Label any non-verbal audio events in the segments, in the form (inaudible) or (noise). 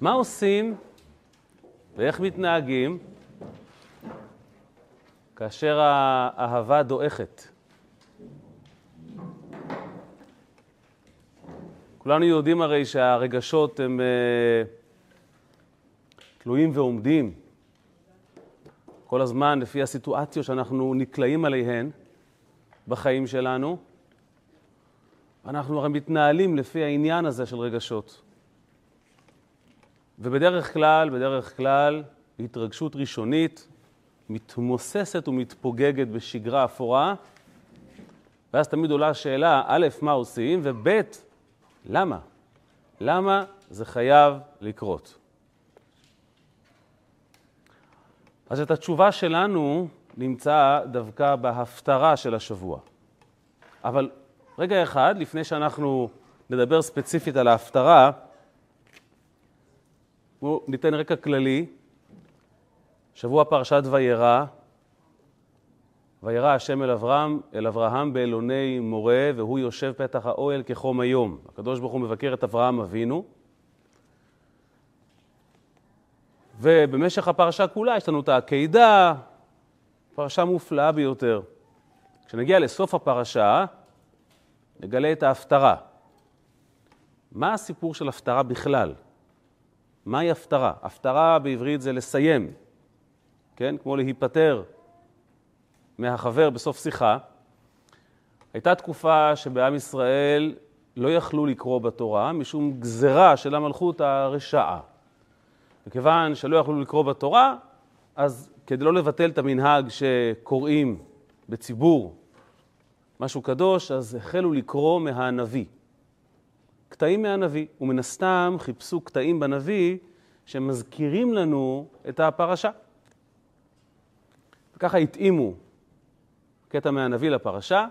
מה עושים ואיך מתנהגים כאשר האהבה דועכת? כולנו יודעים הרי שהרגשות הם uh, תלויים ועומדים כל הזמן לפי הסיטואציות שאנחנו נקלעים עליהן בחיים שלנו. אנחנו הרי מתנהלים לפי העניין הזה של רגשות. ובדרך כלל, בדרך כלל, התרגשות ראשונית מתמוססת ומתפוגגת בשגרה אפורה, ואז תמיד עולה השאלה, א', מה עושים, וב', למה? למה זה חייב לקרות? אז את התשובה שלנו נמצא דווקא בהפטרה של השבוע. אבל רגע אחד, לפני שאנחנו נדבר ספציפית על ההפטרה, בואו ניתן רקע כללי. שבוע פרשת וירא, וירא השם אל אברהם, אל אברהם באלוני מורה, והוא יושב פתח האוהל כחום היום. הקדוש ברוך הוא מבקר את אברהם אבינו, ובמשך הפרשה כולה יש לנו את העקידה, פרשה מופלאה ביותר. כשנגיע לסוף הפרשה, נגלה את ההפטרה. מה הסיפור של הפטרה בכלל? מהי הפטרה? הפטרה בעברית זה לסיים, כן? כמו להיפטר מהחבר בסוף שיחה. הייתה תקופה שבעם ישראל לא יכלו לקרוא בתורה משום גזרה של המלכות הרשעה. וכיוון שלא יכלו לקרוא בתורה, אז כדי לא לבטל את המנהג שקוראים בציבור משהו קדוש, אז החלו לקרוא מהנביא. קטעים מהנביא, ומן הסתם חיפשו קטעים בנביא שמזכירים לנו את הפרשה. וככה התאימו קטע מהנביא לפרשה,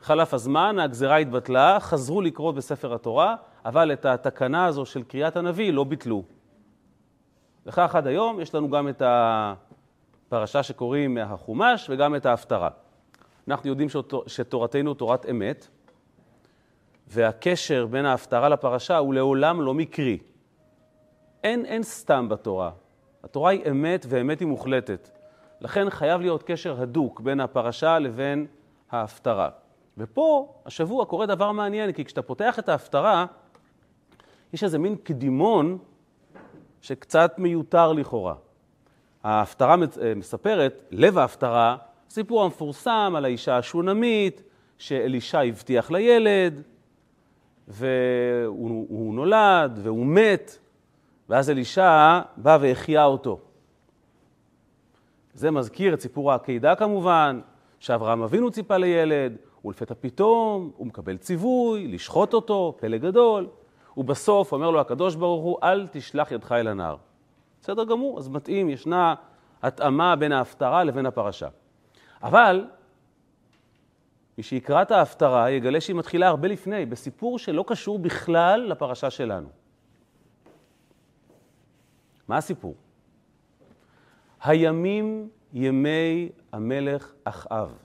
חלף הזמן, הגזרה התבטלה, חזרו לקרוא בספר התורה, אבל את התקנה הזו של קריאת הנביא לא ביטלו. וכך עד היום יש לנו גם את הפרשה שקוראים מהחומש וגם את ההפטרה. אנחנו יודעים שתורתנו תורת אמת, והקשר בין ההפטרה לפרשה הוא לעולם לא מקרי. אין, אין סתם בתורה. התורה היא אמת ואמת היא מוחלטת. לכן חייב להיות קשר הדוק בין הפרשה לבין ההפטרה. ופה, השבוע קורה דבר מעניין, כי כשאתה פותח את ההפטרה, יש איזה מין קדימון שקצת מיותר לכאורה. ההפטרה אה, מספרת, לב ההפטרה, סיפור המפורסם על האישה השונמית, שאלישע הבטיח לילד, והוא נולד והוא מת, ואז אלישע בא והחיה אותו. זה מזכיר את סיפור העקידה כמובן, שאברהם אבינו ציפה לילד, ולפתע פתאום הוא מקבל ציווי לשחוט אותו, פלא גדול. ובסוף אומר לו הקדוש ברוך הוא, אל תשלח ידך אל הנער. בסדר גמור, אז מתאים, ישנה התאמה בין ההפטרה לבין הפרשה. אבל מי שיקרא את ההפטרה יגלה שהיא מתחילה הרבה לפני, בסיפור שלא קשור בכלל לפרשה שלנו. מה הסיפור? הימים ימי המלך אחאב.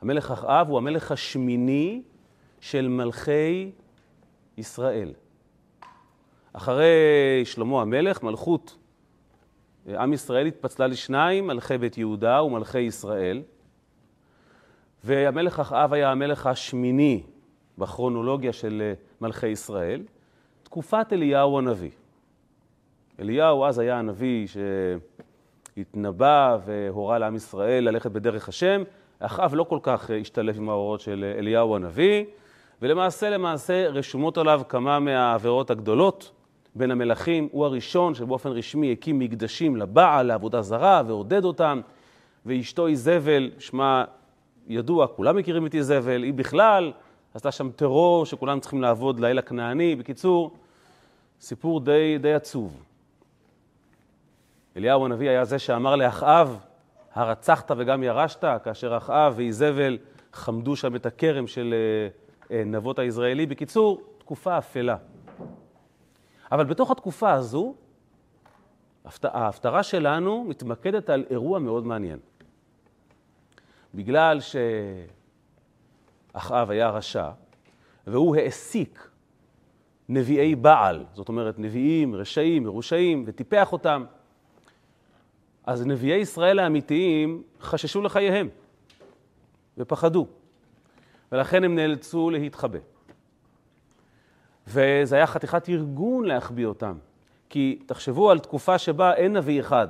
המלך אחאב הוא המלך השמיני של מלכי ישראל. אחרי שלמה המלך, מלכות עם ישראל התפצלה לשניים, מלכי בית יהודה ומלכי ישראל. והמלך אחאב היה המלך השמיני בכרונולוגיה של מלכי ישראל, תקופת אליהו הנביא. אליהו אז היה הנביא שהתנבא והורה לעם ישראל ללכת בדרך השם. אחאב לא כל כך השתלב עם ההוראות של אליהו הנביא, ולמעשה, למעשה, רשומות עליו כמה מהעבירות הגדולות. בין המלכים, הוא הראשון שבאופן רשמי הקים מקדשים לבעל, לעבודה זרה, ועודד אותם, ואשתו איזבל, שמה ידוע, כולם מכירים את איזבל, היא בכלל עשתה שם טרור שכולם צריכים לעבוד לאל הכנעני. בקיצור, סיפור די, די עצוב. אליהו הנביא היה זה שאמר לאחאב, הרצחת וגם ירשת, כאשר אחאב ואיזבל חמדו שם את הכרם של אה, אה, נבות הישראלי. בקיצור, תקופה אפלה. אבל בתוך התקופה הזו, ההפטרה שלנו מתמקדת על אירוע מאוד מעניין. בגלל שאחאב היה רשע, והוא העסיק נביאי בעל, זאת אומרת נביאים, רשעים, מרושעים, וטיפח אותם. אז נביאי ישראל האמיתיים חששו לחייהם ופחדו, ולכן הם נאלצו להתחבא. וזה היה חתיכת ארגון להחביא אותם, כי תחשבו על תקופה שבה אין נביא אחד.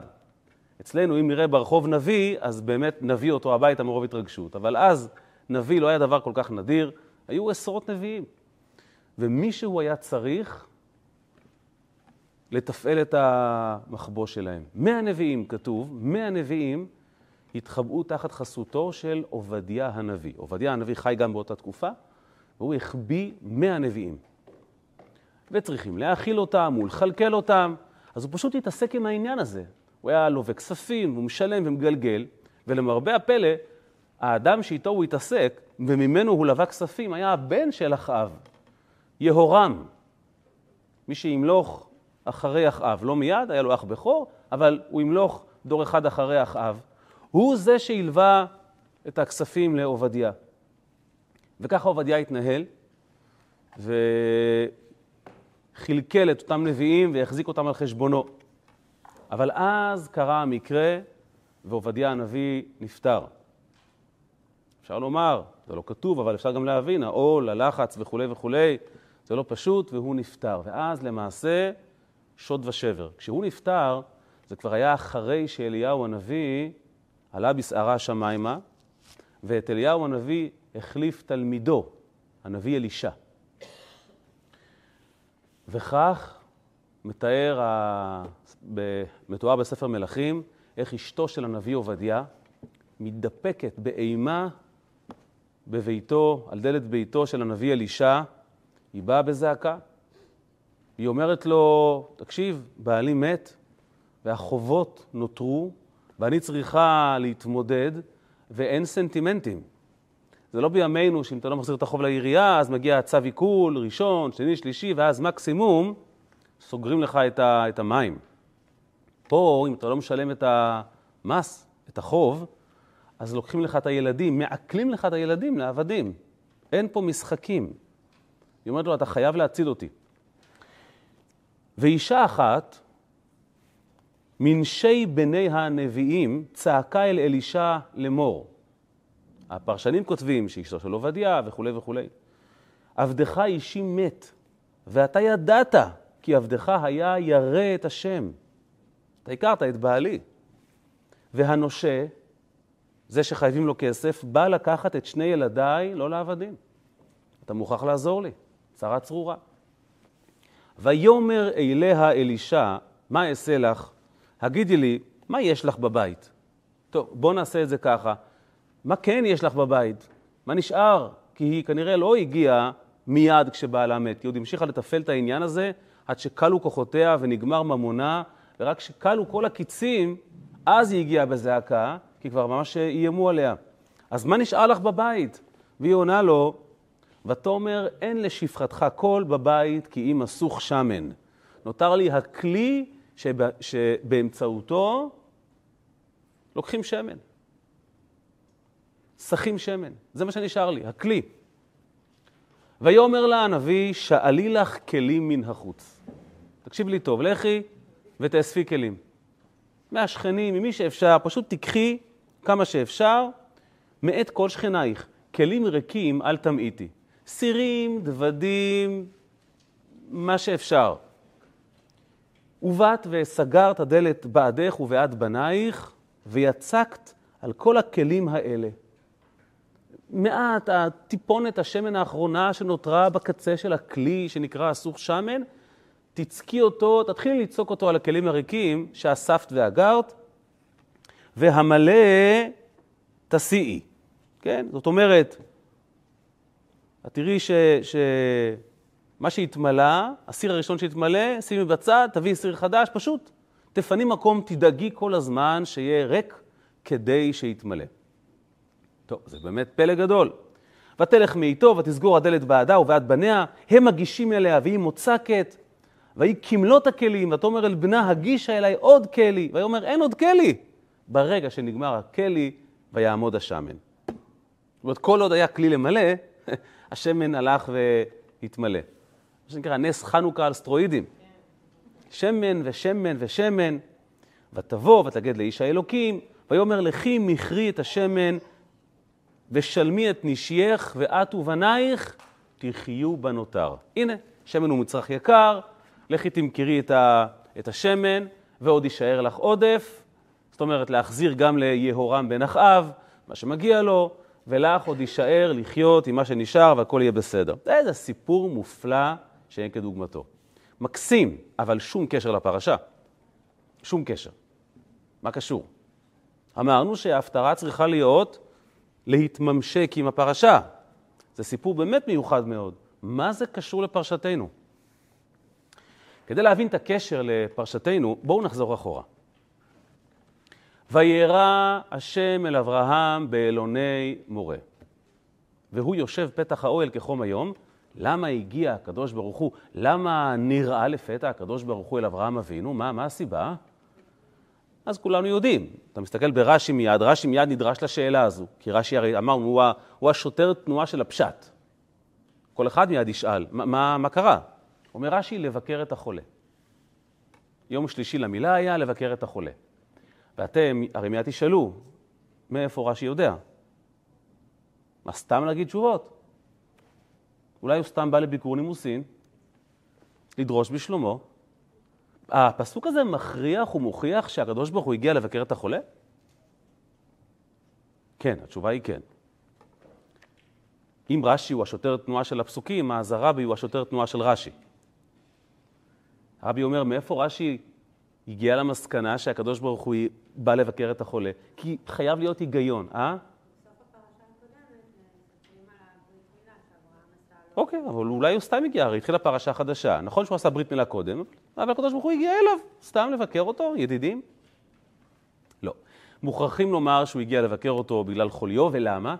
אצלנו, אם נראה ברחוב נביא, אז באמת נביא אותו הביתה מרוב התרגשות. אבל אז נביא לא היה דבר כל כך נדיר, היו עשרות נביאים. ומישהו היה צריך לתפעל את המחבוא שלהם. מאה נביאים, כתוב, מאה נביאים התחבאו תחת חסותו של עובדיה הנביא. עובדיה הנביא חי גם באותה תקופה, והוא החביא מאה נביאים. וצריכים להאכיל אותם ולכלכל אותם, אז הוא פשוט התעסק עם העניין הזה. הוא היה לווה כספים, והוא משלם ומגלגל, ולמרבה הפלא, האדם שאיתו הוא התעסק, וממנו הוא לווה כספים, היה הבן של אחאב, יהורם. מי שימלוך אחרי אחאב, לא מיד, היה לו אח בכור, אבל הוא ימלוך דור אחד אחרי אחאב. הוא זה שהלווה את הכספים לעובדיה. וככה עובדיה התנהל, וחלקל את אותם נביאים והחזיק אותם על חשבונו. אבל אז קרה המקרה, ועובדיה הנביא נפטר. אפשר לומר, זה לא כתוב, אבל אפשר גם להבין, העול, הלחץ וכולי וכולי, זה לא פשוט, והוא נפטר. ואז למעשה, שוד ושבר. כשהוא נפטר, זה כבר היה אחרי שאליהו הנביא עלה בסערה השמיימה, ואת אליהו הנביא החליף תלמידו, הנביא אלישע. וכך מתאר, מתואר בספר מלכים, איך אשתו של הנביא עובדיה מתדפקת באימה בביתו, על דלת ביתו של הנביא אלישע, היא באה בזעקה. היא אומרת לו, תקשיב, בעלי מת והחובות נותרו ואני צריכה להתמודד ואין סנטימנטים. זה לא בימינו שאם אתה לא מחזיר את החוב לעירייה, אז מגיע צו עיכול ראשון, שני, שלישי, ואז מקסימום סוגרים לך את, ה, את המים. פה, אם אתה לא משלם את המס, את החוב, אז לוקחים לך את הילדים, מעקלים לך את הילדים לעבדים. אין פה משחקים. היא אומרת לו, אתה חייב להציל אותי. ואישה אחת, מנשי בני הנביאים, צעקה אל אלישע לאמור. הפרשנים כותבים שאשתו של עובדיה וכולי וכולי. עבדך אישי מת, ואתה ידעת כי עבדך היה ירא את השם. אתה הכרת את בעלי. והנושה, זה שחייבים לו כסף, בא לקחת את שני ילדיי לא לעבדים. אתה מוכרח לעזור לי, צרה צרורה. ויאמר אליה אלישע, מה אעשה לך? הגידי לי, מה יש לך בבית? טוב, בוא נעשה את זה ככה. מה כן יש לך בבית? מה נשאר? כי היא כנראה לא הגיעה מיד כשבעלה מת. היא עוד המשיכה לתפעל את העניין הזה עד שכלו כוחותיה ונגמר ממונה, ורק כשכלו כל הקיצים, אז היא הגיעה בזעקה, כי כבר ממש איימו עליה. אז מה נשאר לך בבית? והיא עונה לו, ותאמר, אין לשפחתך קול בבית, כי אם אסוך שמן. נותר לי הכלי שבא, שבאמצעותו לוקחים שמן. סחים שמן. זה מה שנשאר לי, הכלי. ויאמר לה הנביא, שאלי לך כלים מן החוץ. תקשיב לי טוב, לכי ותאספי כלים. מהשכנים, ממי שאפשר, פשוט תיקחי כמה שאפשר, מאת כל שכנייך. כלים ריקים אל תמעיטי. סירים, דוודים, מה שאפשר. ובאת וסגרת הדלת בעדך ובעד בנייך, ויצקת על כל הכלים האלה. מעט, הטיפונת השמן האחרונה שנותרה בקצה של הכלי שנקרא אסוך שמן, תצקי אותו, תתחילי לצעוק אותו על הכלים הריקים שאספת ואגרת, והמלא תסיעי. כן? זאת אומרת, את תראי ש... ש... מה שהתמלא, הסיר הראשון שהתמלא, שימי בצד, תביאי סיר חדש, פשוט תפני מקום, תדאגי כל הזמן שיהיה ריק כדי שיתמלא. טוב, זה באמת פלא גדול. ותלך מאיתו ותסגור הדלת בעדה ובעד בניה, הם מגישים אליה והיא מוצקת, ויהי כמלות הכלים, ותאמר אל בנה, הגישה אליי עוד כלי, ויאמר אין עוד כלי. ברגע שנגמר הכלי, ויעמוד השמן. זאת אומרת, כל עוד היה כלי למלא, (laughs) השמן הלך והתמלא. שנקרא נס חנוכה על סטרואידים. שמן ושמן ושמן, ותבוא ותגד לאיש האלוקים, ויאמר לכי מכרי את השמן ושלמי את נשייך ואת ובנייך תחיו בנותר. הנה, שמן הוא מצרך יקר, לכי תמכרי את, ה, את השמן ועוד יישאר לך עודף, זאת אומרת להחזיר גם ליהורם בן אחאב, מה שמגיע לו, ולך עוד יישאר לחיות עם מה שנשאר והכל יהיה בסדר. זה סיפור מופלא שאין כדוגמתו. מקסים, אבל שום קשר לפרשה. שום קשר. מה קשור? אמרנו שההפטרה צריכה להיות להתממשק עם הפרשה. זה סיפור באמת מיוחד מאוד. מה זה קשור לפרשתנו? כדי להבין את הקשר לפרשתנו, בואו נחזור אחורה. וירא השם אל אברהם באלוני מורה. והוא יושב פתח האוהל כחום היום. למה הגיע הקדוש ברוך הוא? למה נראה לפתע הקדוש ברוך הוא אל אברהם אבינו? מה, מה הסיבה? אז כולנו יודעים. אתה מסתכל ברש"י מיד, רש"י מיד נדרש לשאלה הזו. כי רש"י הרי אמרנו, הוא, הוא השוטר תנועה של הפשט. כל אחד מיד ישאל, מה, מה, מה קרה? אומר רש"י, לבקר את החולה. יום שלישי למילה היה לבקר את החולה. ואתם הרי מיד תשאלו, מאיפה רש"י יודע? מה, סתם להגיד תשובות? אולי הוא סתם בא לביקור נימוסין, לדרוש בשלומו. הפסוק הזה מכריח ומוכיח שהקדוש ברוך הוא הגיע לבקר את החולה? כן, התשובה היא כן. אם רש"י הוא השוטר תנועה של הפסוקים, אז הרבי הוא השוטר תנועה של רש"י. הרבי אומר, מאיפה רש"י הגיע למסקנה שהקדוש ברוך הוא בא לבקר את החולה? כי חייב להיות היגיון, אה? אוקיי, אבל אולי הוא סתם הגיע, הרי התחילה פרשה חדשה. נכון שהוא עשה ברית מילה קודם, אבל הקדוש ברוך הוא הגיע אליו, סתם לבקר אותו, ידידים? לא. מוכרחים לומר שהוא הגיע לבקר אותו בגלל חוליו, ולמה?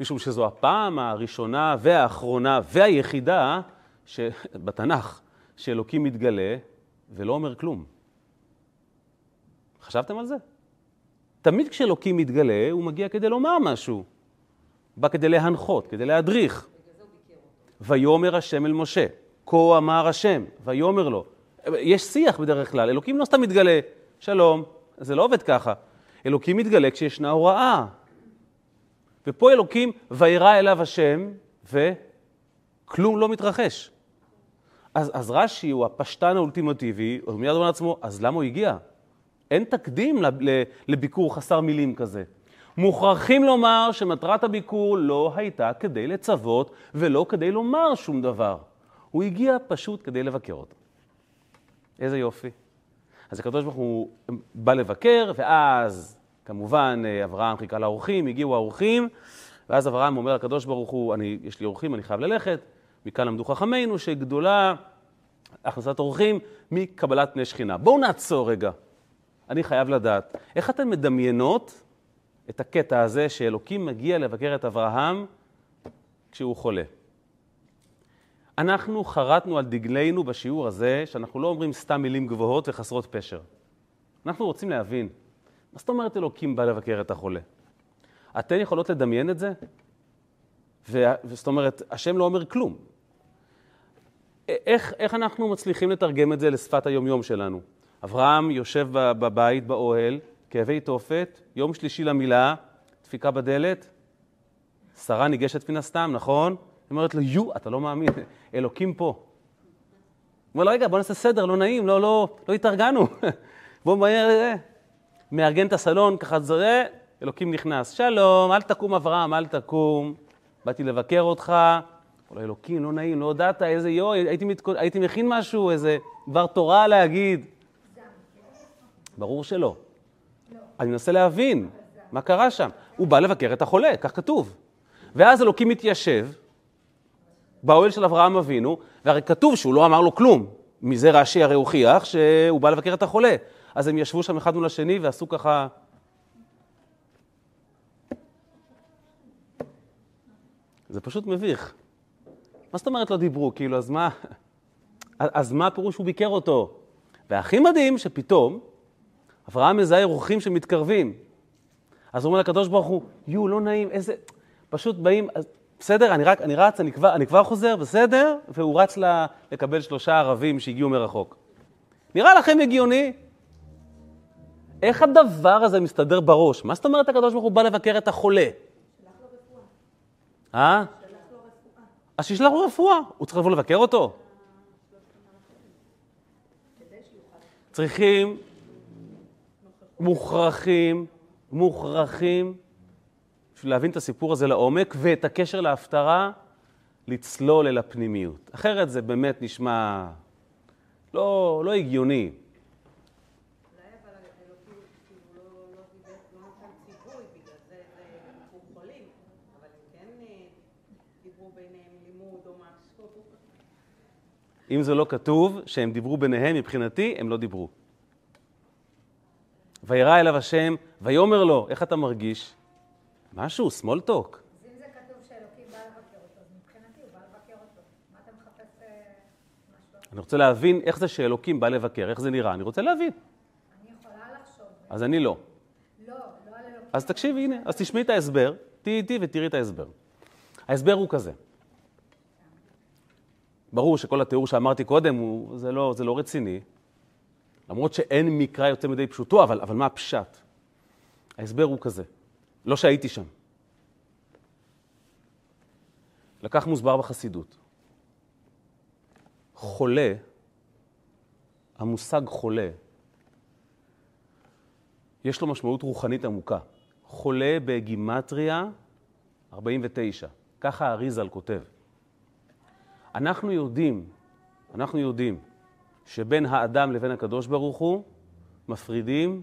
משום שזו הפעם הראשונה והאחרונה והיחידה בתנ"ך שאלוקים מתגלה ולא אומר כלום. חשבתם על זה? תמיד כשאלוקים מתגלה, הוא מגיע כדי לומר משהו. בא כדי להנחות, כדי להדריך. ויאמר השם אל משה, כה אמר השם, ויאמר לו. יש שיח בדרך כלל, אלוקים לא סתם מתגלה, שלום, זה לא עובד ככה. אלוקים מתגלה כשישנה הוראה. ופה אלוקים, וירא אליו השם, וכלום לא מתרחש. אז, אז רש"י הוא הפשטן האולטימטיבי, הוא מיד אומר לעצמו, אז למה הוא הגיע? אין תקדים לביקור חסר מילים כזה. מוכרחים לומר שמטרת הביקור לא הייתה כדי לצוות ולא כדי לומר שום דבר. הוא הגיע פשוט כדי לבקר אותו. איזה יופי. אז הקדוש ברוך הוא בא לבקר, ואז כמובן אברהם חיכה לאורחים, הגיעו האורחים, ואז אברהם אומר לקדוש ברוך הוא, אני, יש לי אורחים, אני חייב ללכת. מכאן למדו חכמינו שגדולה הכנסת אורחים מקבלת פני שכינה. בואו נעצור רגע. אני חייב לדעת, איך אתן מדמיינות את הקטע הזה שאלוקים מגיע לבקר את אברהם כשהוא חולה? אנחנו חרטנו על דגלנו בשיעור הזה שאנחנו לא אומרים סתם מילים גבוהות וחסרות פשר. אנחנו רוצים להבין, מה זאת אומרת אלוקים בא לבקר את החולה? אתן יכולות לדמיין את זה? זאת אומרת, השם לא אומר כלום. איך, איך אנחנו מצליחים לתרגם את זה לשפת היומיום שלנו? אברהם יושב בבית, באוהל, כאבי תופת, יום שלישי למילה, דפיקה בדלת, שרה ניגשת מן הסתם, נכון? היא אומרת לו, יו, אתה לא מאמין, אלוקים פה. הוא אומר לו, רגע, בוא נעשה סדר, לא נעים, לא, לא, לא התארגנו. (laughs) בוא מהר, אה. מארגן את הסלון, ככה זה, אלוקים נכנס. שלום, אל תקום אברהם, אל תקום, באתי לבקר אותך. אומר לו, אלוקים, לא נעים, לא הודעת, איזה יו, הייתי, מתכו... הייתי מכין משהו, איזה דבר תורה להגיד. ברור שלא. אני מנסה להבין מה קרה שם. הוא בא לבקר את החולה, כך כתוב. ואז אלוקים מתיישב באוהל של אברהם אבינו, והרי כתוב שהוא לא אמר לו כלום. מזה רש"י הרי הוכיח שהוא בא לבקר את החולה. אז הם ישבו שם אחד מול השני ועשו ככה... זה פשוט מביך. מה זאת אומרת לא דיברו? כאילו, אז מה... אז מה הפירוש שהוא ביקר אותו? והכי מדהים שפתאום אברהם מזהה אורחים שמתקרבים. אז הוא אומר לקדוש ברוך הוא, יו, לא נעים, איזה... פשוט באים, אז בסדר, אני, רק, אני רץ, אני כבר, אני כבר חוזר, בסדר? והוא רץ לה, לקבל שלושה ערבים שהגיעו מרחוק. נראה לכם הגיוני? איך הדבר הזה מסתדר בראש? מה זאת אומרת הקדוש ברוך הוא בא לבקר את החולה? אה? אז שישלח לו רפואה. הוא צריך לבוא לבקר אותו? צריכים, מוכרחים, מוכרחים, בשביל להבין את הסיפור הזה לעומק ואת הקשר להפטרה, לצלול אל הפנימיות. אחרת זה באמת נשמע לא, לא הגיוני. אם זה לא כתוב שהם דיברו ביניהם, מבחינתי הם לא דיברו. וירא אליו השם, ויאמר לו, איך אתה מרגיש? משהו, small talk. אני רוצה להבין איך זה שאלוקים בא לבקר, איך זה נראה. אני רוצה להבין. אני יכולה לחשוב. אז אני לא. לא, לא על אלוקים. אז תקשיבי, הנה, אז תשמעי את ההסבר, תהיי איתי ותראי את ההסבר. ההסבר הוא כזה. ברור שכל התיאור שאמרתי קודם, הוא, זה, לא, זה לא רציני, למרות שאין מקרא יוצא מדי פשוטו, אבל, אבל מה הפשט? ההסבר הוא כזה, לא שהייתי שם. לקח מוסבר בחסידות. חולה, המושג חולה, יש לו משמעות רוחנית עמוקה. חולה בגימטריה 49, ככה אריזל כותב. אנחנו יודעים, אנחנו יודעים שבין האדם לבין הקדוש ברוך הוא מפרידים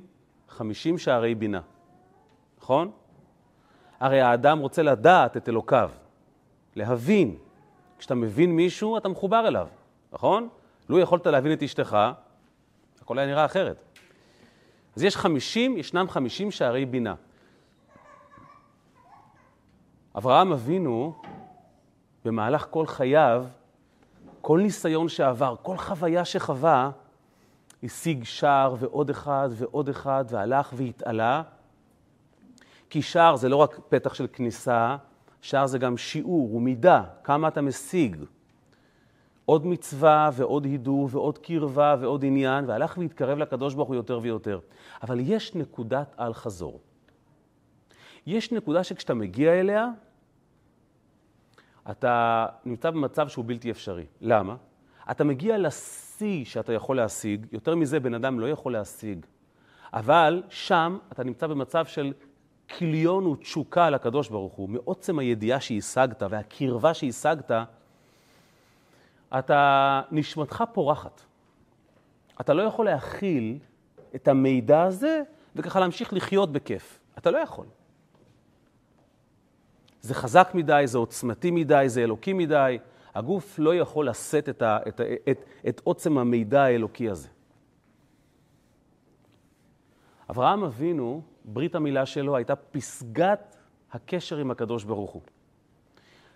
50 שערי בינה, נכון? הרי האדם רוצה לדעת את אלוקיו, להבין. כשאתה מבין מישהו, אתה מחובר אליו, נכון? לו יכולת להבין את אשתך, הכל היה נראה אחרת. אז יש 50, ישנם 50 שערי בינה. אברהם אבינו, במהלך כל חייו, כל ניסיון שעבר, כל חוויה שחווה, השיג שער ועוד אחד ועוד אחד, והלך והתעלה. כי שער זה לא רק פתח של כניסה, שער זה גם שיעור ומידה, כמה אתה משיג. עוד מצווה ועוד הידור ועוד קרבה ועוד עניין, והלך והתקרב לקדוש ברוך הוא יותר ויותר. אבל יש נקודת אל-חזור. יש נקודה שכשאתה מגיע אליה, אתה נמצא במצב שהוא בלתי אפשרי. למה? אתה מגיע לשיא שאתה יכול להשיג, יותר מזה בן אדם לא יכול להשיג. אבל שם אתה נמצא במצב של כיליון ותשוקה לקדוש ברוך הוא, מעוצם הידיעה שהשגת והקרבה שהשגת, אתה, נשמתך פורחת. אתה לא יכול להכיל את המידע הזה וככה להמשיך לחיות בכיף. אתה לא יכול. זה חזק מדי, זה עוצמתי מדי, זה אלוקי מדי. הגוף לא יכול לשאת את, את, את, את עוצם המידע האלוקי הזה. אברהם אבינו, ברית המילה שלו הייתה פסגת הקשר עם הקדוש ברוך הוא.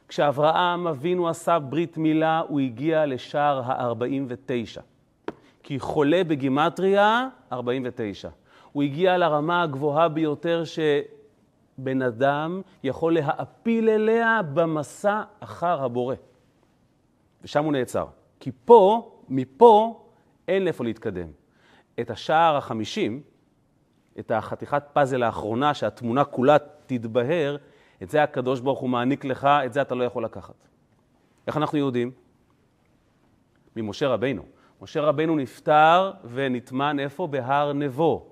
כשאברהם אבינו עשה ברית מילה, הוא הגיע לשער ה-49. כי חולה בגימטריה, 49. הוא הגיע לרמה הגבוהה ביותר שבן אדם יכול להעפיל אליה במסע אחר הבורא. ושם הוא נעצר. כי פה, מפה, אין לאיפה להתקדם. את השער החמישים, את החתיכת פאזל האחרונה, שהתמונה כולה תתבהר, את זה הקדוש ברוך הוא מעניק לך, את זה אתה לא יכול לקחת. איך אנחנו יודעים? ממשה רבינו. משה רבינו נפטר ונטמן איפה? בהר נבו.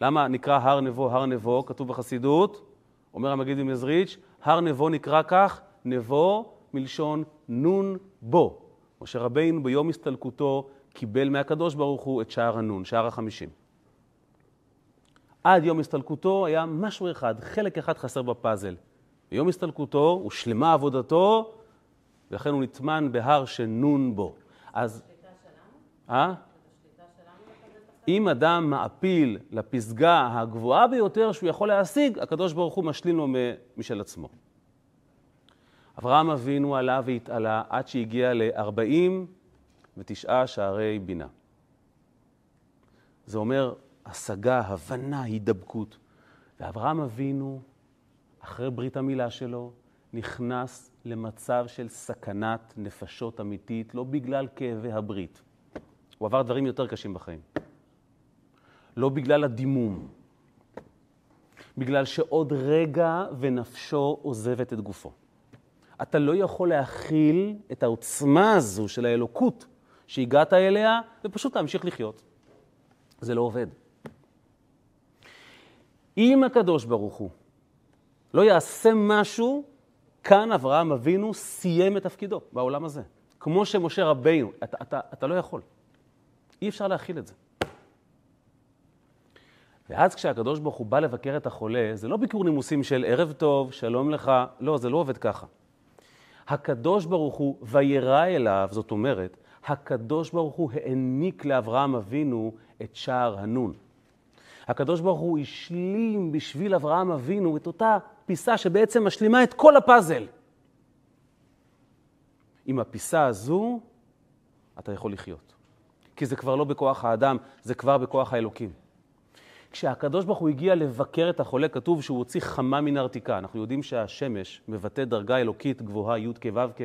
למה נקרא הר נבו הר נבו? כתוב בחסידות, אומר המגיד ממזריץ', הר נבו נקרא כך, נבו מלשון נון בו. משה רבינו ביום הסתלקותו קיבל מהקדוש ברוך הוא את שער הנון, שער החמישים. עד יום הסתלקותו היה משהו אחד, חלק אחד חסר בפאזל. ביום הסתלקותו הושלמה עבודתו, ולכן הוא נטמן בהר שנון בו. אז... אה? אם אדם מעפיל לפסגה הגבוהה ביותר שהוא יכול להשיג, הקדוש ברוך הוא משלים לו משל עצמו. אברהם אבינו עלה והתעלה עד שהגיע ל-49 שערי בינה. זה אומר השגה, הבנה, הידבקות. ואברהם אבינו, אחרי ברית המילה שלו, נכנס למצב של סכנת נפשות אמיתית, לא בגלל כאבי הברית. הוא עבר דברים יותר קשים בחיים. לא בגלל הדימום, בגלל שעוד רגע ונפשו עוזבת את גופו. אתה לא יכול להכיל את העוצמה הזו של האלוקות שהגעת אליה, ופשוט להמשיך לחיות. זה לא עובד. אם הקדוש ברוך הוא לא יעשה משהו, כאן אברהם אבינו סיים את תפקידו בעולם הזה. כמו שמשה רבינו, אתה, אתה, אתה לא יכול. אי אפשר להכיל את זה. ואז כשהקדוש ברוך הוא בא לבקר את החולה, זה לא ביקור נימוסים של ערב טוב, שלום לך, לא, זה לא עובד ככה. הקדוש ברוך הוא וירא אליו, זאת אומרת, הקדוש ברוך הוא העניק לאברהם אבינו את שער הנון. הקדוש ברוך הוא השלים בשביל אברהם אבינו את אותה פיסה שבעצם משלימה את כל הפאזל. עם הפיסה הזו אתה יכול לחיות. כי זה כבר לא בכוח האדם, זה כבר בכוח האלוקים. כשהקדוש ברוך הוא הגיע לבקר את החולה, כתוב שהוא הוציא חמה מן הרתיקה. אנחנו יודעים שהשמש מבטא דרגה אלוקית גבוהה, י' כ' ו' כ'.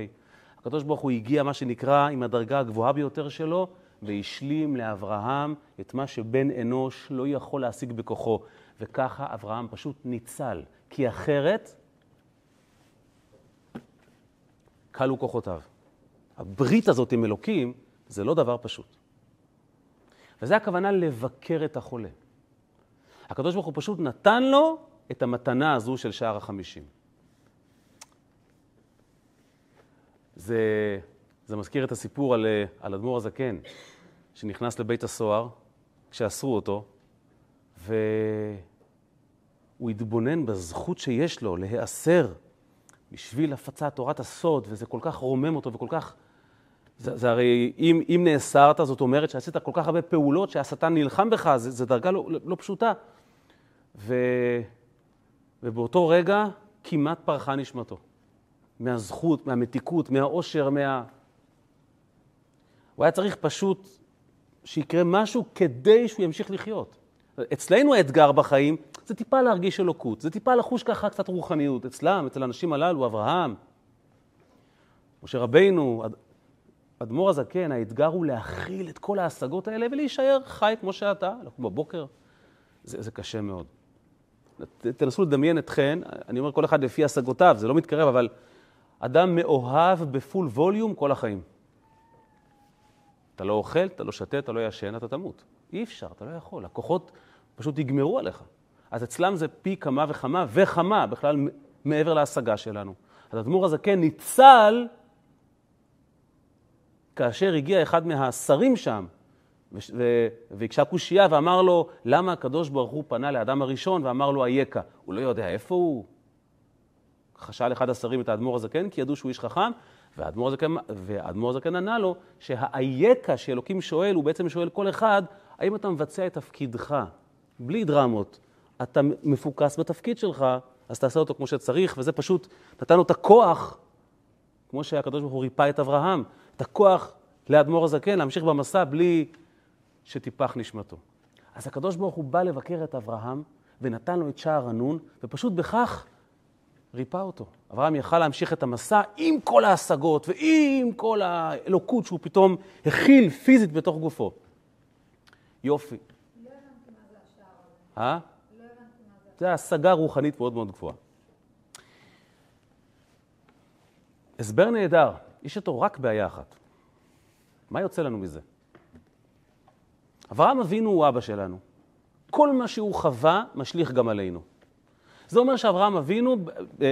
הקדוש ברוך הוא הגיע, מה שנקרא, עם הדרגה הגבוהה ביותר שלו, והשלים לאברהם את מה שבן אנוש לא יכול להשיג בכוחו. וככה אברהם פשוט ניצל, כי אחרת כלו כוחותיו. הברית הזאת עם אלוקים זה לא דבר פשוט. וזה הכוונה לבקר את החולה. הקדוש ברוך הוא פשוט נתן לו את המתנה הזו של שער החמישים. זה, זה מזכיר את הסיפור על, על אדמו"ר הזקן, שנכנס לבית הסוהר כשאסרו אותו, והוא התבונן בזכות שיש לו להיאסר בשביל הפצת תורת הסוד, וזה כל כך רומם אותו וכל כך... זה, זה הרי, אם, אם נאסרת, זאת אומרת שעשית כל כך הרבה פעולות שהשטן נלחם בך, זו דרגה לא, לא פשוטה. ו... ובאותו רגע כמעט פרחה נשמתו. מהזכות, מהמתיקות, מהאושר, מה... הוא היה צריך פשוט שיקרה משהו כדי שהוא ימשיך לחיות. אצלנו האתגר בחיים זה טיפה להרגיש אלוקות, זה טיפה לחוש ככה קצת רוחניות. אצלם, אצל האנשים הללו, אברהם, משה רבינו, אדמו"ר הזקן, האתגר הוא להכיל את כל ההשגות האלה ולהישאר חי כמו שאתה, לקום בבוקר. זה, זה קשה מאוד. תנסו לדמיין אתכן, אני אומר כל אחד לפי השגותיו, זה לא מתקרב, אבל אדם מאוהב בפול ווליום כל החיים. אתה לא אוכל, אתה לא שתה, אתה לא ישן, אתה תמות. אי אפשר, אתה לא יכול. הכוחות פשוט יגמרו עליך. אז אצלם זה פי כמה וכמה וכמה, בכלל מעבר להשגה שלנו. אז הדמור הזה כן ניצל כאשר הגיע אחד מהשרים שם, והקשה קושייה ואמר לו, למה הקדוש ברוך הוא פנה לאדם הראשון ואמר לו אייכה? הוא לא יודע איפה הוא. חשל אחד השרים את האדמו"ר הזקן, כי ידעו שהוא איש חכם, והאדמו"ר הזקן, והאדמו"ר הזקן ענה לו שהאייכה שאלוקים שואל, הוא בעצם שואל כל אחד, האם אתה מבצע את תפקידך, בלי דרמות. אתה מפוקס בתפקיד שלך, אז תעשה אותו כמו שצריך, וזה פשוט נתן לו את הכוח, כמו שהקדוש ברוך הוא ריפא את אברהם, את הכוח לאדמו"ר הזקן להמשיך במסע בלי שטיפח נשמתו. אז הקדוש ברוך הוא בא לבקר את אברהם ונתן לו את שער הנון, ופשוט בכך ריפא אותו. אברהם יכל להמשיך את המסע עם כל ההשגות ועם כל האלוקות שהוא פתאום הכיל פיזית בתוך גופו. יופי. לא הבנתי מה זה השער הזה. אה? לא הבנתי מה זה. זה השגה רוחנית מאוד מאוד גבוהה. הסבר נהדר, יש איתו רק בעיה אחת. מה יוצא לנו מזה? אברהם אבינו הוא אבא שלנו. כל מה שהוא חווה משליך גם עלינו. זה אומר שאברהם אבינו,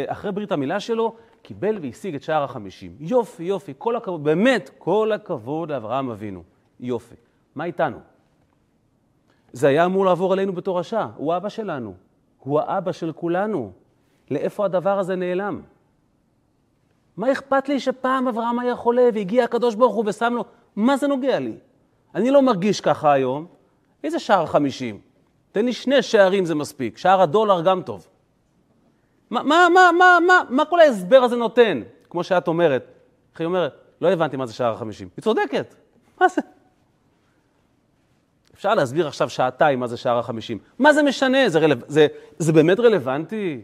אחרי ברית המילה שלו, קיבל והשיג את שער החמישים. יופי, יופי, כל הכבוד, באמת, כל הכבוד לאברהם אבינו. יופי. מה איתנו? זה היה אמור לעבור עלינו בתור רשע. הוא אבא שלנו. הוא האבא של כולנו. לאיפה הדבר הזה נעלם? מה אכפת לי שפעם אברהם היה חולה והגיע הקדוש ברוך הוא ושם לו... מה זה נוגע לי? אני לא מרגיש ככה היום. איזה שער חמישים? תן לי שני שערים זה מספיק. שער הדולר גם טוב. מה, מה, מה, מה, מה, מה כל ההסבר הזה נותן? כמו שאת אומרת. איך היא אומרת? לא הבנתי מה זה שער החמישים. היא צודקת. מה זה? אפשר להסביר עכשיו שעתיים מה זה שער החמישים. מה זה משנה? זה, רלו... זה, זה באמת רלוונטי?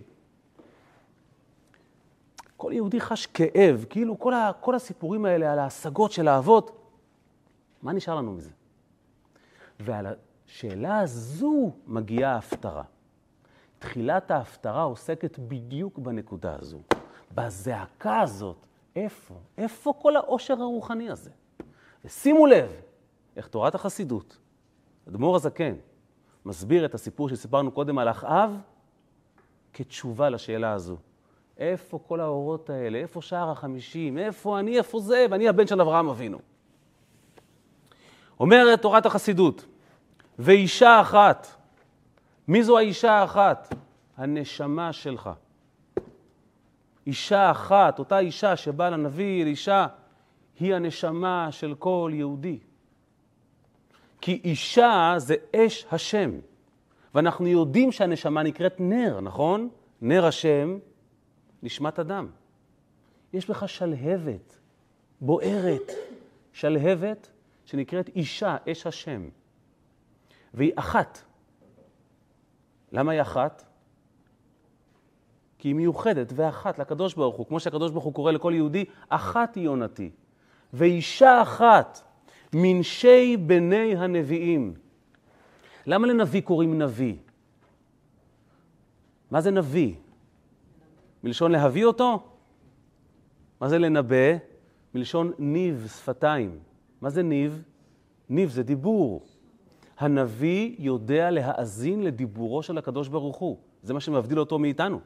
כל יהודי חש כאב, כאילו כל, ה, כל הסיפורים האלה על ההשגות של האבות, מה נשאר לנו מזה? ועל השאלה הזו מגיעה ההפטרה. תחילת ההפטרה עוסקת בדיוק בנקודה הזו, בזעקה הזאת. איפה? איפה כל העושר הרוחני הזה? ושימו לב איך תורת החסידות, אדמו"ר הזקן, מסביר את הסיפור שסיפרנו קודם על אחאב כתשובה לשאלה הזו. איפה כל האורות האלה? איפה שער החמישים? איפה אני? איפה זה? ואני הבן של אברהם אבינו. אומרת תורת החסידות, ואישה אחת, מי זו האישה האחת? הנשמה שלך. אישה אחת, אותה אישה שבאה לנביא אלישע, היא הנשמה של כל יהודי. כי אישה זה אש השם, ואנחנו יודעים שהנשמה נקראת נר, נכון? נר השם, נשמת אדם. יש בך שלהבת, בוערת, שלהבת שנקראת אישה, אש השם. והיא אחת. למה היא אחת? כי היא מיוחדת ואחת לקדוש ברוך הוא. כמו שהקדוש ברוך הוא קורא לכל יהודי, אחת היא יונתי. ואישה אחת, מנשי בני הנביאים. למה לנביא קוראים נביא? מה זה נביא? מלשון להביא אותו? מה זה לנבא? מלשון ניב, שפתיים. מה זה ניב? ניב זה דיבור. הנביא יודע להאזין לדיבורו של הקדוש ברוך הוא. זה מה שמבדיל אותו מאיתנו.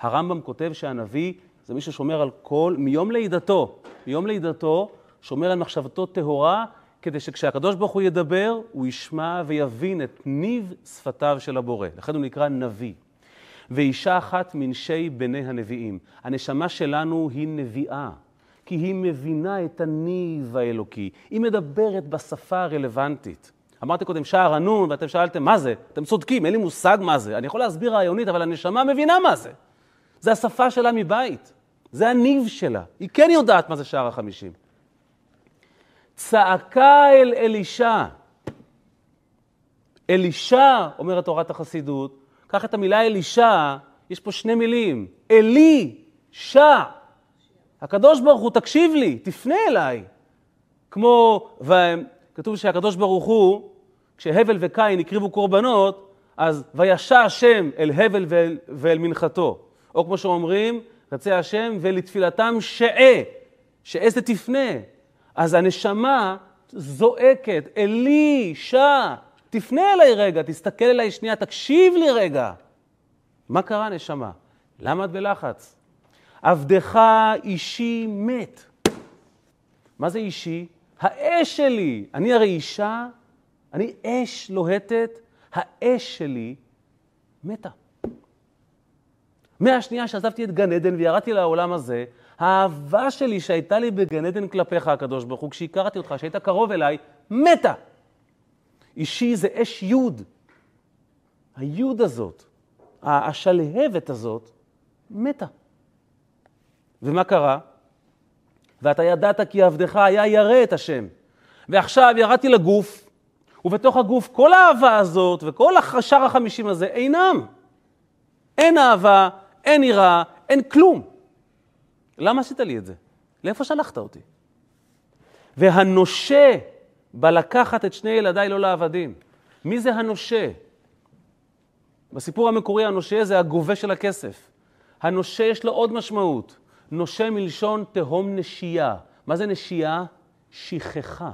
הרמב"ם כותב שהנביא זה מי ששומר על כל, מיום לידתו, מיום לידתו, שומר על מחשבתו טהורה, כדי שכשהקדוש ברוך הוא ידבר, הוא ישמע ויבין את ניב שפתיו של הבורא. לכן הוא נקרא נביא. ואישה אחת מנשי בני הנביאים. הנשמה שלנו היא נביאה, כי היא מבינה את הניב האלוקי. היא מדברת בשפה הרלוונטית. אמרתי קודם שער הנון, ואתם שאלתם, מה זה? אתם צודקים, אין לי מושג מה זה. אני יכול להסביר רעיונית, אבל הנשמה מבינה מה זה. זה השפה שלה מבית. זה הניב שלה. היא כן יודעת מה זה שער החמישים. צעקה אל אלישע. אלישע, אומרת תורת החסידות, קח את המילה אלישע, יש פה שני מילים. אלי, שע. הקדוש ברוך הוא, תקשיב לי, תפנה אליי. כמו, וכתוב שהקדוש ברוך הוא, כשהבל וקין הקריבו קורבנות, אז וישע השם אל הבל ואל, ואל מנחתו. או כמו שאומרים, רצה השם ולתפילתם שעה, שעה זה תפנה. אז הנשמה זועקת, אלי, שע, תפנה אליי רגע, תסתכל אליי שנייה, תקשיב לי רגע. מה קרה, נשמה? למה את בלחץ? עבדך אישי מת. מה זה אישי? האש שלי. אני הרי אישה, אני אש לוהטת, האש שלי מתה. מהשנייה שעזבתי את גן עדן וירדתי לעולם הזה, האהבה שלי שהייתה לי בגן עדן כלפיך, הקדוש ברוך הוא, כשהכרתי אותך, שהיית קרוב אליי, מתה. אישי זה אש יוד. היוד הזאת, השלהבת הזאת, מתה. ומה קרה? ואתה ידעת כי עבדך היה ירא את השם. ועכשיו ירדתי לגוף, ובתוך הגוף כל האהבה הזאת וכל השאר החמישים הזה אינם. אין אהבה, אין יראה, אין כלום. למה עשית לי את זה? לאיפה שלחת אותי? והנושה בא לקחת את שני ילדיי לא לעבדים. מי זה הנושה? בסיפור המקורי הנושה זה הגובה של הכסף. הנושה יש לו עוד משמעות. נושה מלשון תהום נשייה. מה זה נשייה? שכחה.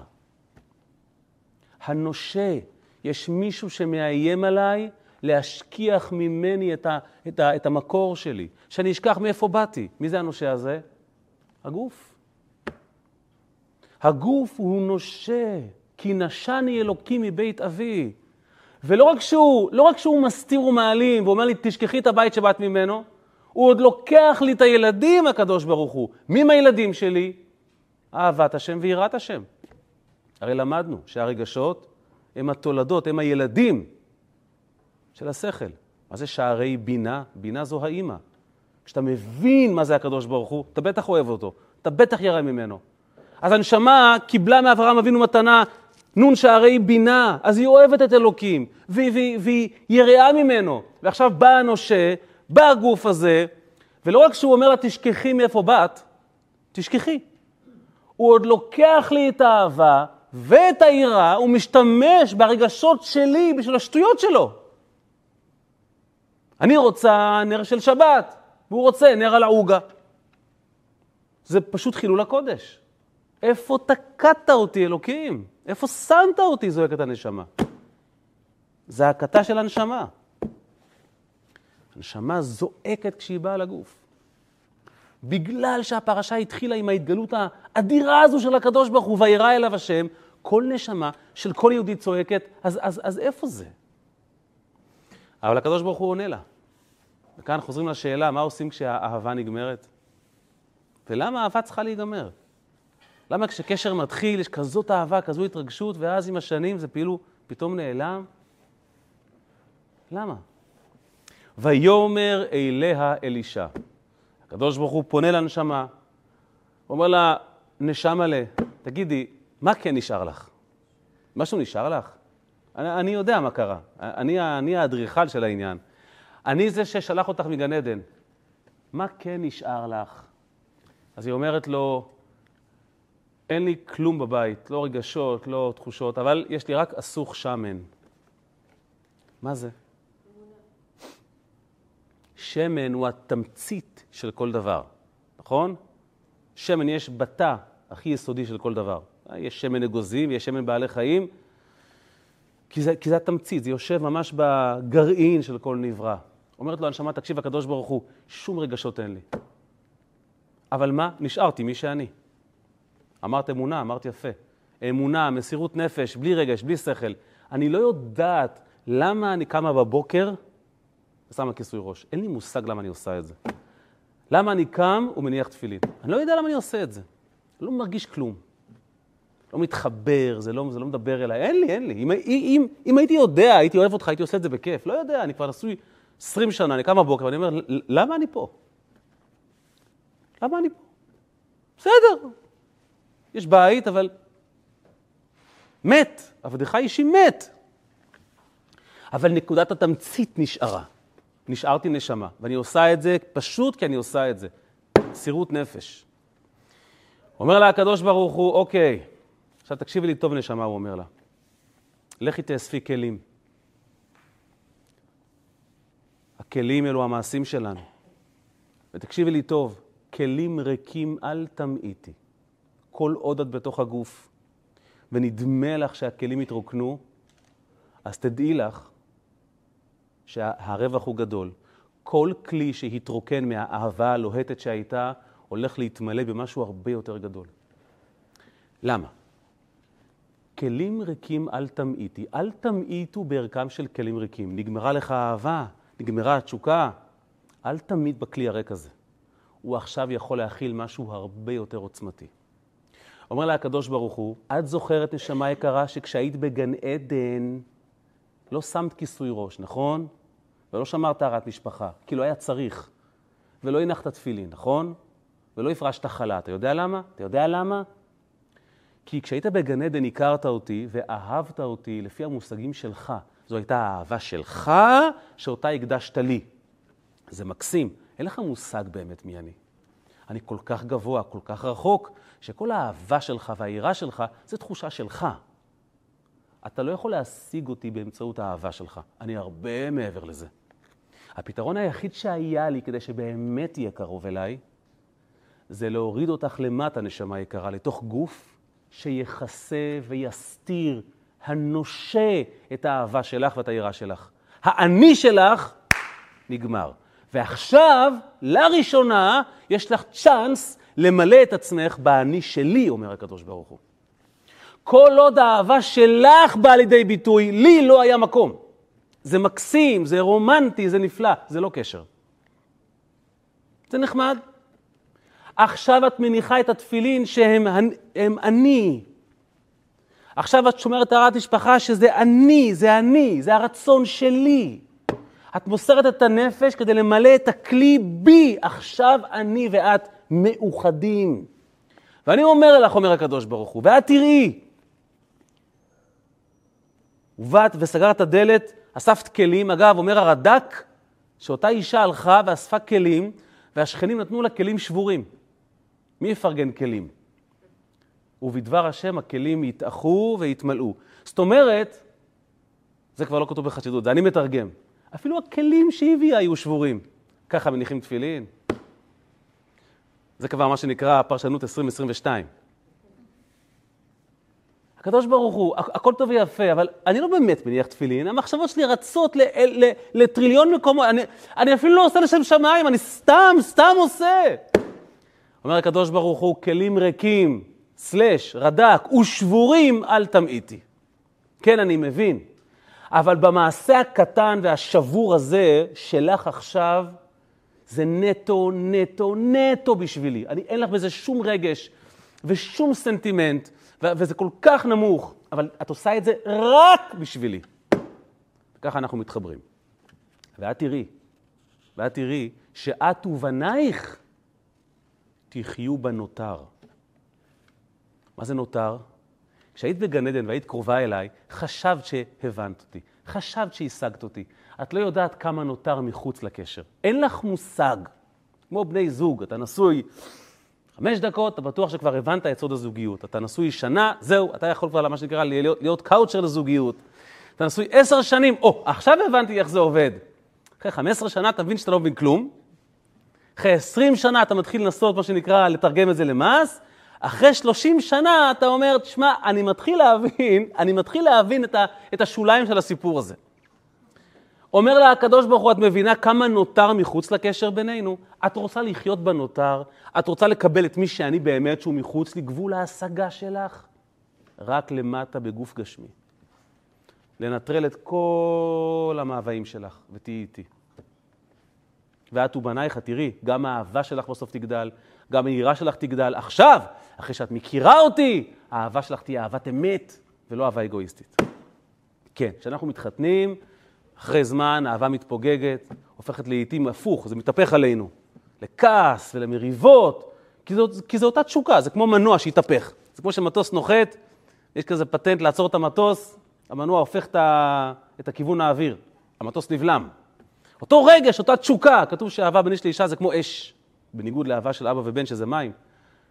הנושה, יש מישהו שמאיים עליי להשכיח ממני את, ה, את, ה, את המקור שלי, שאני אשכח מאיפה באתי. מי זה הנושה הזה? הגוף. הגוף הוא נושה, כי נשני אלוקים מבית אבי. ולא רק שהוא, לא רק שהוא מסתיר ומעלים ואומר לי, תשכחי את הבית שבאת ממנו, הוא עוד לוקח לי את הילדים, הקדוש ברוך הוא. מי הם הילדים שלי? אהבת השם ויראת השם. הרי למדנו שהרגשות הם התולדות, הם הילדים של השכל. מה זה שערי בינה? בינה זו האימא. כשאתה מבין מה זה הקדוש ברוך הוא, אתה בטח אוהב אותו, אתה בטח ירא ממנו. אז הנשמה קיבלה מאברהם אבינו מתנה נון שערי בינה, אז היא אוהבת את אלוקים, והיא יראה ממנו. ועכשיו בא הנושה, בא הגוף הזה, ולא רק שהוא אומר לה, תשכחי מאיפה באת, תשכחי. הוא עוד לוקח לי את האהבה ואת היראה, הוא משתמש ברגשות שלי בשביל השטויות שלו. אני רוצה נר של שבת, והוא רוצה נר על העוגה. זה פשוט חילול הקודש. איפה תקעת אותי, אלוקים? איפה שמת אותי, זועקת הנשמה. זעקתה של הנשמה. הנשמה זועקת כשהיא באה לגוף. בגלל שהפרשה התחילה עם ההתגלות האדירה הזו של הקדוש ברוך הוא, וירא אליו השם, כל נשמה של כל יהודי צועקת, אז, אז, אז איפה זה? אבל הקדוש ברוך הוא עונה לה. וכאן חוזרים לשאלה, מה עושים כשהאהבה נגמרת? ולמה האהבה צריכה להיגמר? למה כשקשר מתחיל יש כזאת אהבה, כזו התרגשות, ואז עם השנים זה כאילו פתאום נעלם? למה? ויאמר אליה אלישע. הקדוש ברוך הוא פונה לנשמה, אומר לה, נשמה ל... תגידי, מה כן נשאר לך? משהו נשאר לך? אני, אני יודע מה קרה, אני, אני האדריכל של העניין. אני זה ששלח אותך מגן עדן. מה כן נשאר לך? אז היא אומרת לו, אין לי כלום בבית, לא רגשות, לא תחושות, אבל יש לי רק אסוך שמן. מה זה? שמן הוא התמצית של כל דבר, נכון? שמן יש בתא הכי יסודי של כל דבר. יש שמן אגוזים, יש שמן בעלי חיים, כי זה, כי זה התמצית, זה יושב ממש בגרעין של כל נברא. אומרת לו הנשמה, תקשיב, הקדוש ברוך הוא, שום רגשות אין לי. אבל מה? נשארתי מי שאני. אמרת אמונה, אמרת יפה. אמונה, מסירות נפש, בלי רגש, בלי שכל. אני לא יודעת למה אני קמה בבוקר ושמה כיסוי ראש. אין לי מושג למה אני עושה את זה. למה אני קם ומניח תפילין? אני לא יודע למה אני עושה את זה. אני לא מרגיש כלום. לא מתחבר, זה לא, זה לא מדבר אליי. אין לי, אין לי. אם, אם, אם הייתי יודע, הייתי אוהב אותך, הייתי עושה את זה בכיף. לא יודע, אני כבר נשוי 20 שנה, אני קם בבוקר ואני אומר, למה אני פה? למה אני פה? בסדר, יש בית, אבל מת, עבדך אישי מת. אבל נקודת התמצית נשארה. נשארתי נשמה, ואני עושה את זה פשוט כי אני עושה את זה. מסירות נפש. אומר לה הקדוש ברוך הוא, אוקיי, עכשיו תקשיבי לי טוב נשמה, הוא אומר לה. לכי תאספי כלים. הכלים אלו המעשים שלנו. ותקשיבי לי טוב, כלים ריקים אל תמעיטי. כל עוד את בתוך הגוף, ונדמה לך שהכלים התרוקנו, אז תדעי לך שהרווח הוא גדול. כל כלי שהתרוקן מהאהבה הלוהטת שהייתה, הולך להתמלא במשהו הרבה יותר גדול. למה? כלים ריקים אל תמעיטי. אל תמעיטו בערכם של כלים ריקים. נגמרה לך האהבה, נגמרה התשוקה. אל תמיד בכלי הריק הזה. הוא עכשיו יכול להכיל משהו הרבה יותר עוצמתי. אומר לה הקדוש ברוך הוא, את זוכרת, נשמה יקרה, שכשהיית בגן עדן, לא שמת כיסוי ראש, נכון? ולא שמרת טהרת משפחה, כי לא היה צריך. ולא הנחת תפילין, נכון? ולא הפרשת חלה. אתה יודע למה? אתה יודע למה? כי כשהיית בגן עדן הכרת אותי ואהבת אותי לפי המושגים שלך. זו הייתה האהבה שלך שאותה הקדשת לי. זה מקסים. אין לך מושג באמת מי אני. אני כל כך גבוה, כל כך רחוק, שכל האהבה שלך והיראה שלך זה תחושה שלך. אתה לא יכול להשיג אותי באמצעות האהבה שלך. אני הרבה מעבר לזה. הפתרון היחיד שהיה לי כדי שבאמת תהיה קרוב אליי, זה להוריד אותך למטה, נשמה יקרה, לתוך גוף שיכסה ויסתיר, הנושה את האהבה שלך ואת היראה שלך. האני שלך נגמר. ועכשיו, לראשונה, יש לך צ'אנס למלא את עצמך באני שלי, אומר הקדוש ברוך הוא. כל עוד האהבה שלך באה לידי ביטוי, לי לא היה מקום. זה מקסים, זה רומנטי, זה נפלא, זה לא קשר. זה נחמד. עכשיו את מניחה את התפילין שהם הם אני. עכשיו את שומרת טהרת משפחה שזה אני, זה אני, זה הרצון שלי. את מוסרת את הנפש כדי למלא את הכלי בי. עכשיו אני ואת מאוחדים. ואני אומר לך, אומר הקדוש ברוך הוא, ואת תראי. ובאת וסגרת את הדלת, אספת כלים. אגב, אומר הרד"ק, שאותה אישה הלכה ואספה כלים, והשכנים נתנו לה כלים שבורים. מי יפרגן כלים? ובדבר השם הכלים יתאחו ויתמלאו. זאת אומרת, זה כבר לא כתוב בחסידות, זה אני מתרגם. אפילו הכלים שהיא הביאה היו שבורים. ככה מניחים תפילין. זה כבר מה שנקרא פרשנות 2022. הקדוש ברוך הוא, הכל טוב ויפה, אבל אני לא באמת מניח תפילין, המחשבות שלי רצות לטריליון מקומות, אני, אני אפילו לא עושה לשם שמיים, אני סתם, סתם עושה. אומר הקדוש ברוך הוא, כלים ריקים, סלש, רד"ק, ושבורים, אל תמעיטי. כן, אני מבין, אבל במעשה הקטן והשבור הזה שלך עכשיו, זה נטו, נטו, נטו בשבילי. אני, אין לך בזה שום רגש ושום סנטימנט, וזה כל כך נמוך, אבל את עושה את זה רק בשבילי. וככה אנחנו מתחברים. ואת תראי, ואת תראי שאת ובנייך תחיו בנותר. מה זה נותר? כשהיית בגן עדן והיית קרובה אליי, חשבת שהבנת אותי, חשבת שהשגת אותי. את לא יודעת כמה נותר מחוץ לקשר. אין לך מושג. כמו בני זוג, אתה נשוי חמש דקות, אתה בטוח שכבר הבנת את סוד הזוגיות. אתה נשוי שנה, זהו, אתה יכול כבר, מה שנקרא, להיות, להיות קאוצ'ר לזוגיות. אתה נשוי עשר שנים, או, עכשיו הבנתי איך זה עובד. אחרי חמש עשרה שנה אתה מבין שאתה לא מבין כלום. אחרי עשרים שנה אתה מתחיל לנסות, מה שנקרא, לתרגם את זה למס. אחרי שלושים שנה אתה אומר, תשמע, אני מתחיל להבין, אני מתחיל להבין את, ה, את השוליים של הסיפור הזה. אומר לה הקדוש ברוך הוא, את מבינה כמה נותר מחוץ לקשר בינינו? את רוצה לחיות בנותר? את רוצה לקבל את מי שאני באמת, שהוא מחוץ לגבול ההשגה שלך? רק למטה בגוף גשמי. לנטרל את כל המאוויים שלך, ותהיי איתי. ואת ובנייך, תראי, גם האהבה שלך בסוף תגדל, גם היראה שלך תגדל. עכשיו, אחרי שאת מכירה אותי, האהבה שלך תהיה אהבת אמת, ולא אהבה אגואיסטית. כן, כשאנחנו מתחתנים, אחרי זמן האהבה מתפוגגת, הופכת לעיתים הפוך, זה מתהפך עלינו, לכעס ולמריבות, כי זו, כי זו אותה תשוקה, זה כמו מנוע שהתהפך. זה כמו שמטוס נוחת, יש כזה פטנט לעצור את המטוס, המנוע הופך את, ה, את הכיוון האוויר, המטוס נבלם. אותו רגש, אותה תשוקה, כתוב שאהבה בין איש לאישה זה כמו אש, בניגוד לאהבה של אבא ובן שזה מים.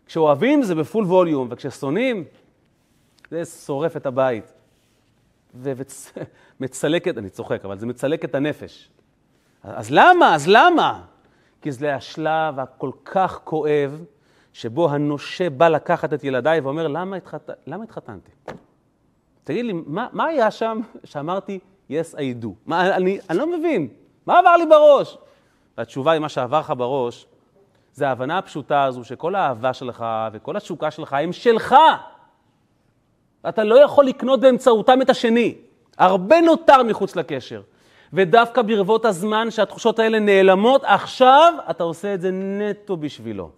כשאוהבים זה בפול ווליום, וכששונאים זה שורף את הבית. ומצלק אני צוחק, אבל זה מצלק את הנפש. אז למה? אז למה? כי זה השלב הכל כך כואב, שבו הנושה בא לקחת את ילדיי ואומר, למה, התחת... למה התחתנתי? תגיד לי, מה, מה היה שם שאמרתי, yes, I do? מה, אני, אני לא מבין, מה עבר לי בראש? והתשובה היא, מה שעבר לך בראש, זה ההבנה הפשוטה הזו שכל האהבה שלך וכל התשוקה שלך הם שלך. אתה לא יכול לקנות באמצעותם את השני. הרבה נותר מחוץ לקשר. ודווקא ברבות הזמן שהתחושות האלה נעלמות, עכשיו אתה עושה את זה נטו בשבילו.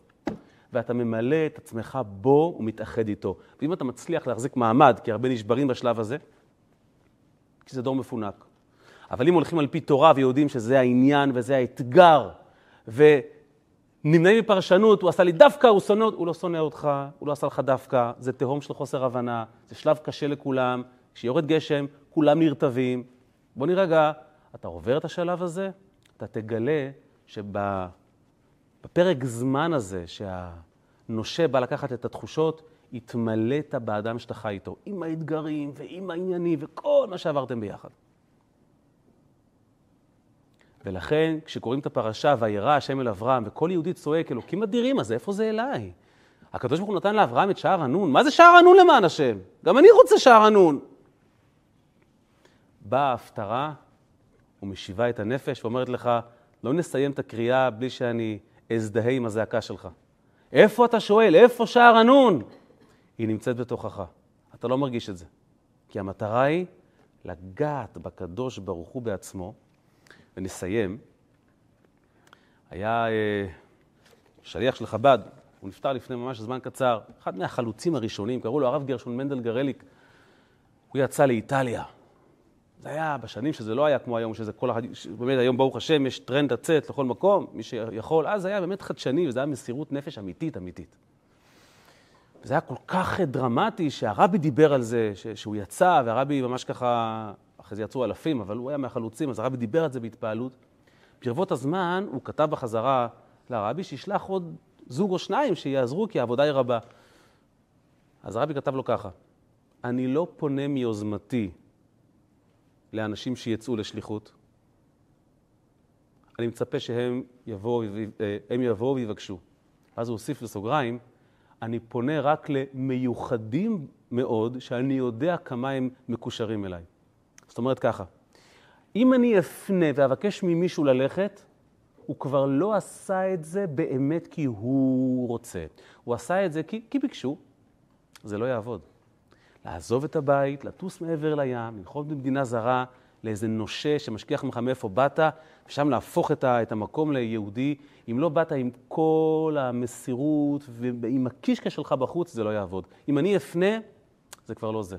ואתה ממלא את עצמך בו ומתאחד איתו. ואם אתה מצליח להחזיק מעמד, כי הרבה נשברים בשלב הזה, כי זה דור מפונק. אבל אם הולכים על פי תורה ויודעים שזה העניין וזה האתגר, ו... נמנעים מפרשנות, הוא עשה לי דווקא, הוא שונא, הוא לא שונא אותך, הוא לא עשה לך דווקא, זה תהום של חוסר הבנה, זה שלב קשה לכולם, כשיורד גשם, כולם נרטבים. בוא נירגע, אתה עובר את השלב הזה, אתה תגלה שבפרק זמן הזה, שהנושה בא לקחת את התחושות, התמלאת באדם שאתה חי איתו, עם האתגרים ועם העניינים וכל מה שעברתם ביחד. ולכן, כשקוראים את הפרשה, וירא השם אל אברהם, וכל יהודי צועק, אלוקים אדירים, אז איפה זה אליי? הקדוש ברוך הוא נתן לאברהם את שער הנון. מה זה שער הנון למען השם? גם אני רוצה שער הנון. באה ההפטרה ומשיבה את הנפש ואומרת לך, לא נסיים את הקריאה בלי שאני אזדהה עם הזעקה שלך. איפה אתה שואל? איפה שער הנון? היא נמצאת בתוכך. אתה לא מרגיש את זה. כי המטרה היא לגעת בקדוש ברוך הוא בעצמו, ונסיים, היה אה, שליח של חב"ד, הוא נפטר לפני ממש זמן קצר, אחד מהחלוצים הראשונים, קראו לו הרב גרשון מנדל גרליק, הוא יצא לאיטליה. זה היה בשנים שזה לא היה כמו היום, שזה כל אחד, באמת היום ברוך השם יש טרנד לצאת לכל מקום, מי שיכול, אז זה היה באמת חדשני וזה היה מסירות נפש אמיתית אמיתית. וזה היה כל כך דרמטי שהרבי דיבר על זה, שהוא יצא, והרבי ממש ככה אחרי זה יצאו אלפים, אבל הוא היה מהחלוצים, אז הרבי דיבר על זה בהתפעלות. ברבות הזמן הוא כתב בחזרה לרבי שישלח עוד זוג או שניים שיעזרו, כי העבודה היא רבה. אז הרבי כתב לו ככה, אני לא פונה מיוזמתי לאנשים שיצאו לשליחות. אני מצפה שהם יבואו, אה, יבואו ויבקשו. אז הוא הוסיף לסוגריים, אני פונה רק למיוחדים מאוד, שאני יודע כמה הם מקושרים אליי. זאת אומרת ככה, אם אני אפנה ואבקש ממישהו ללכת, הוא כבר לא עשה את זה באמת כי הוא רוצה. הוא עשה את זה כי, כי ביקשו. זה לא יעבוד. לעזוב את הבית, לטוס מעבר לים, לנחות במדינה זרה, לאיזה נושה שמשכיח ממך מאיפה באת, ושם להפוך את, ה, את המקום ליהודי. אם לא באת עם כל המסירות ועם הקישקע שלך בחוץ, זה לא יעבוד. אם אני אפנה, זה כבר לא זה.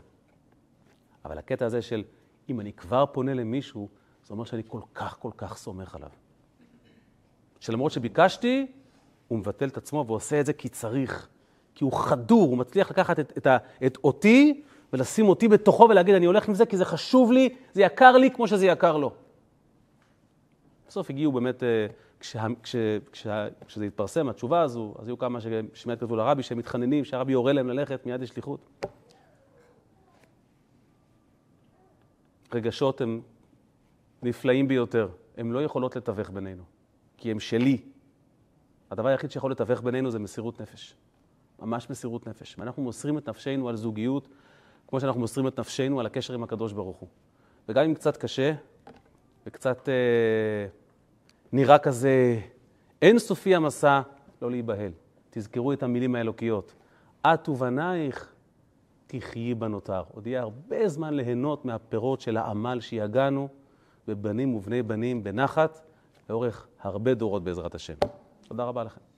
אבל הקטע הזה של אם אני כבר פונה למישהו, זה אומר שאני כל כך כל כך סומך עליו. שלמרות שביקשתי, הוא מבטל את עצמו ועושה את זה כי צריך. כי הוא חדור, הוא מצליח לקחת את, את, את אותי ולשים אותי בתוכו ולהגיד, אני הולך עם זה כי זה חשוב לי, זה יקר לי כמו שזה יקר לו. בסוף הגיעו באמת, אה, כשה, כש, כש, כשזה התפרסם, התשובה הזו, אז היו כמה שמיד כתבו לרבי שהם מתחננים, שהרבי יורה להם ללכת מיד לשליחות. רגשות הם נפלאים ביותר, הם לא יכולות לתווך בינינו, כי הם שלי. הדבר היחיד שיכול לתווך בינינו זה מסירות נפש. ממש מסירות נפש. ואנחנו מוסרים את נפשנו על זוגיות, כמו שאנחנו מוסרים את נפשנו על הקשר עם הקדוש ברוך הוא. וגם אם קצת קשה, וקצת אה, נראה כזה אינסופי המסע, לא להיבהל. תזכרו את המילים האלוקיות. את ובנייך תחיי בנותר. עוד יהיה הרבה זמן ליהנות מהפירות של העמל שיגענו בבנים ובני בנים בנחת, לאורך הרבה דורות בעזרת השם. תודה רבה לכם.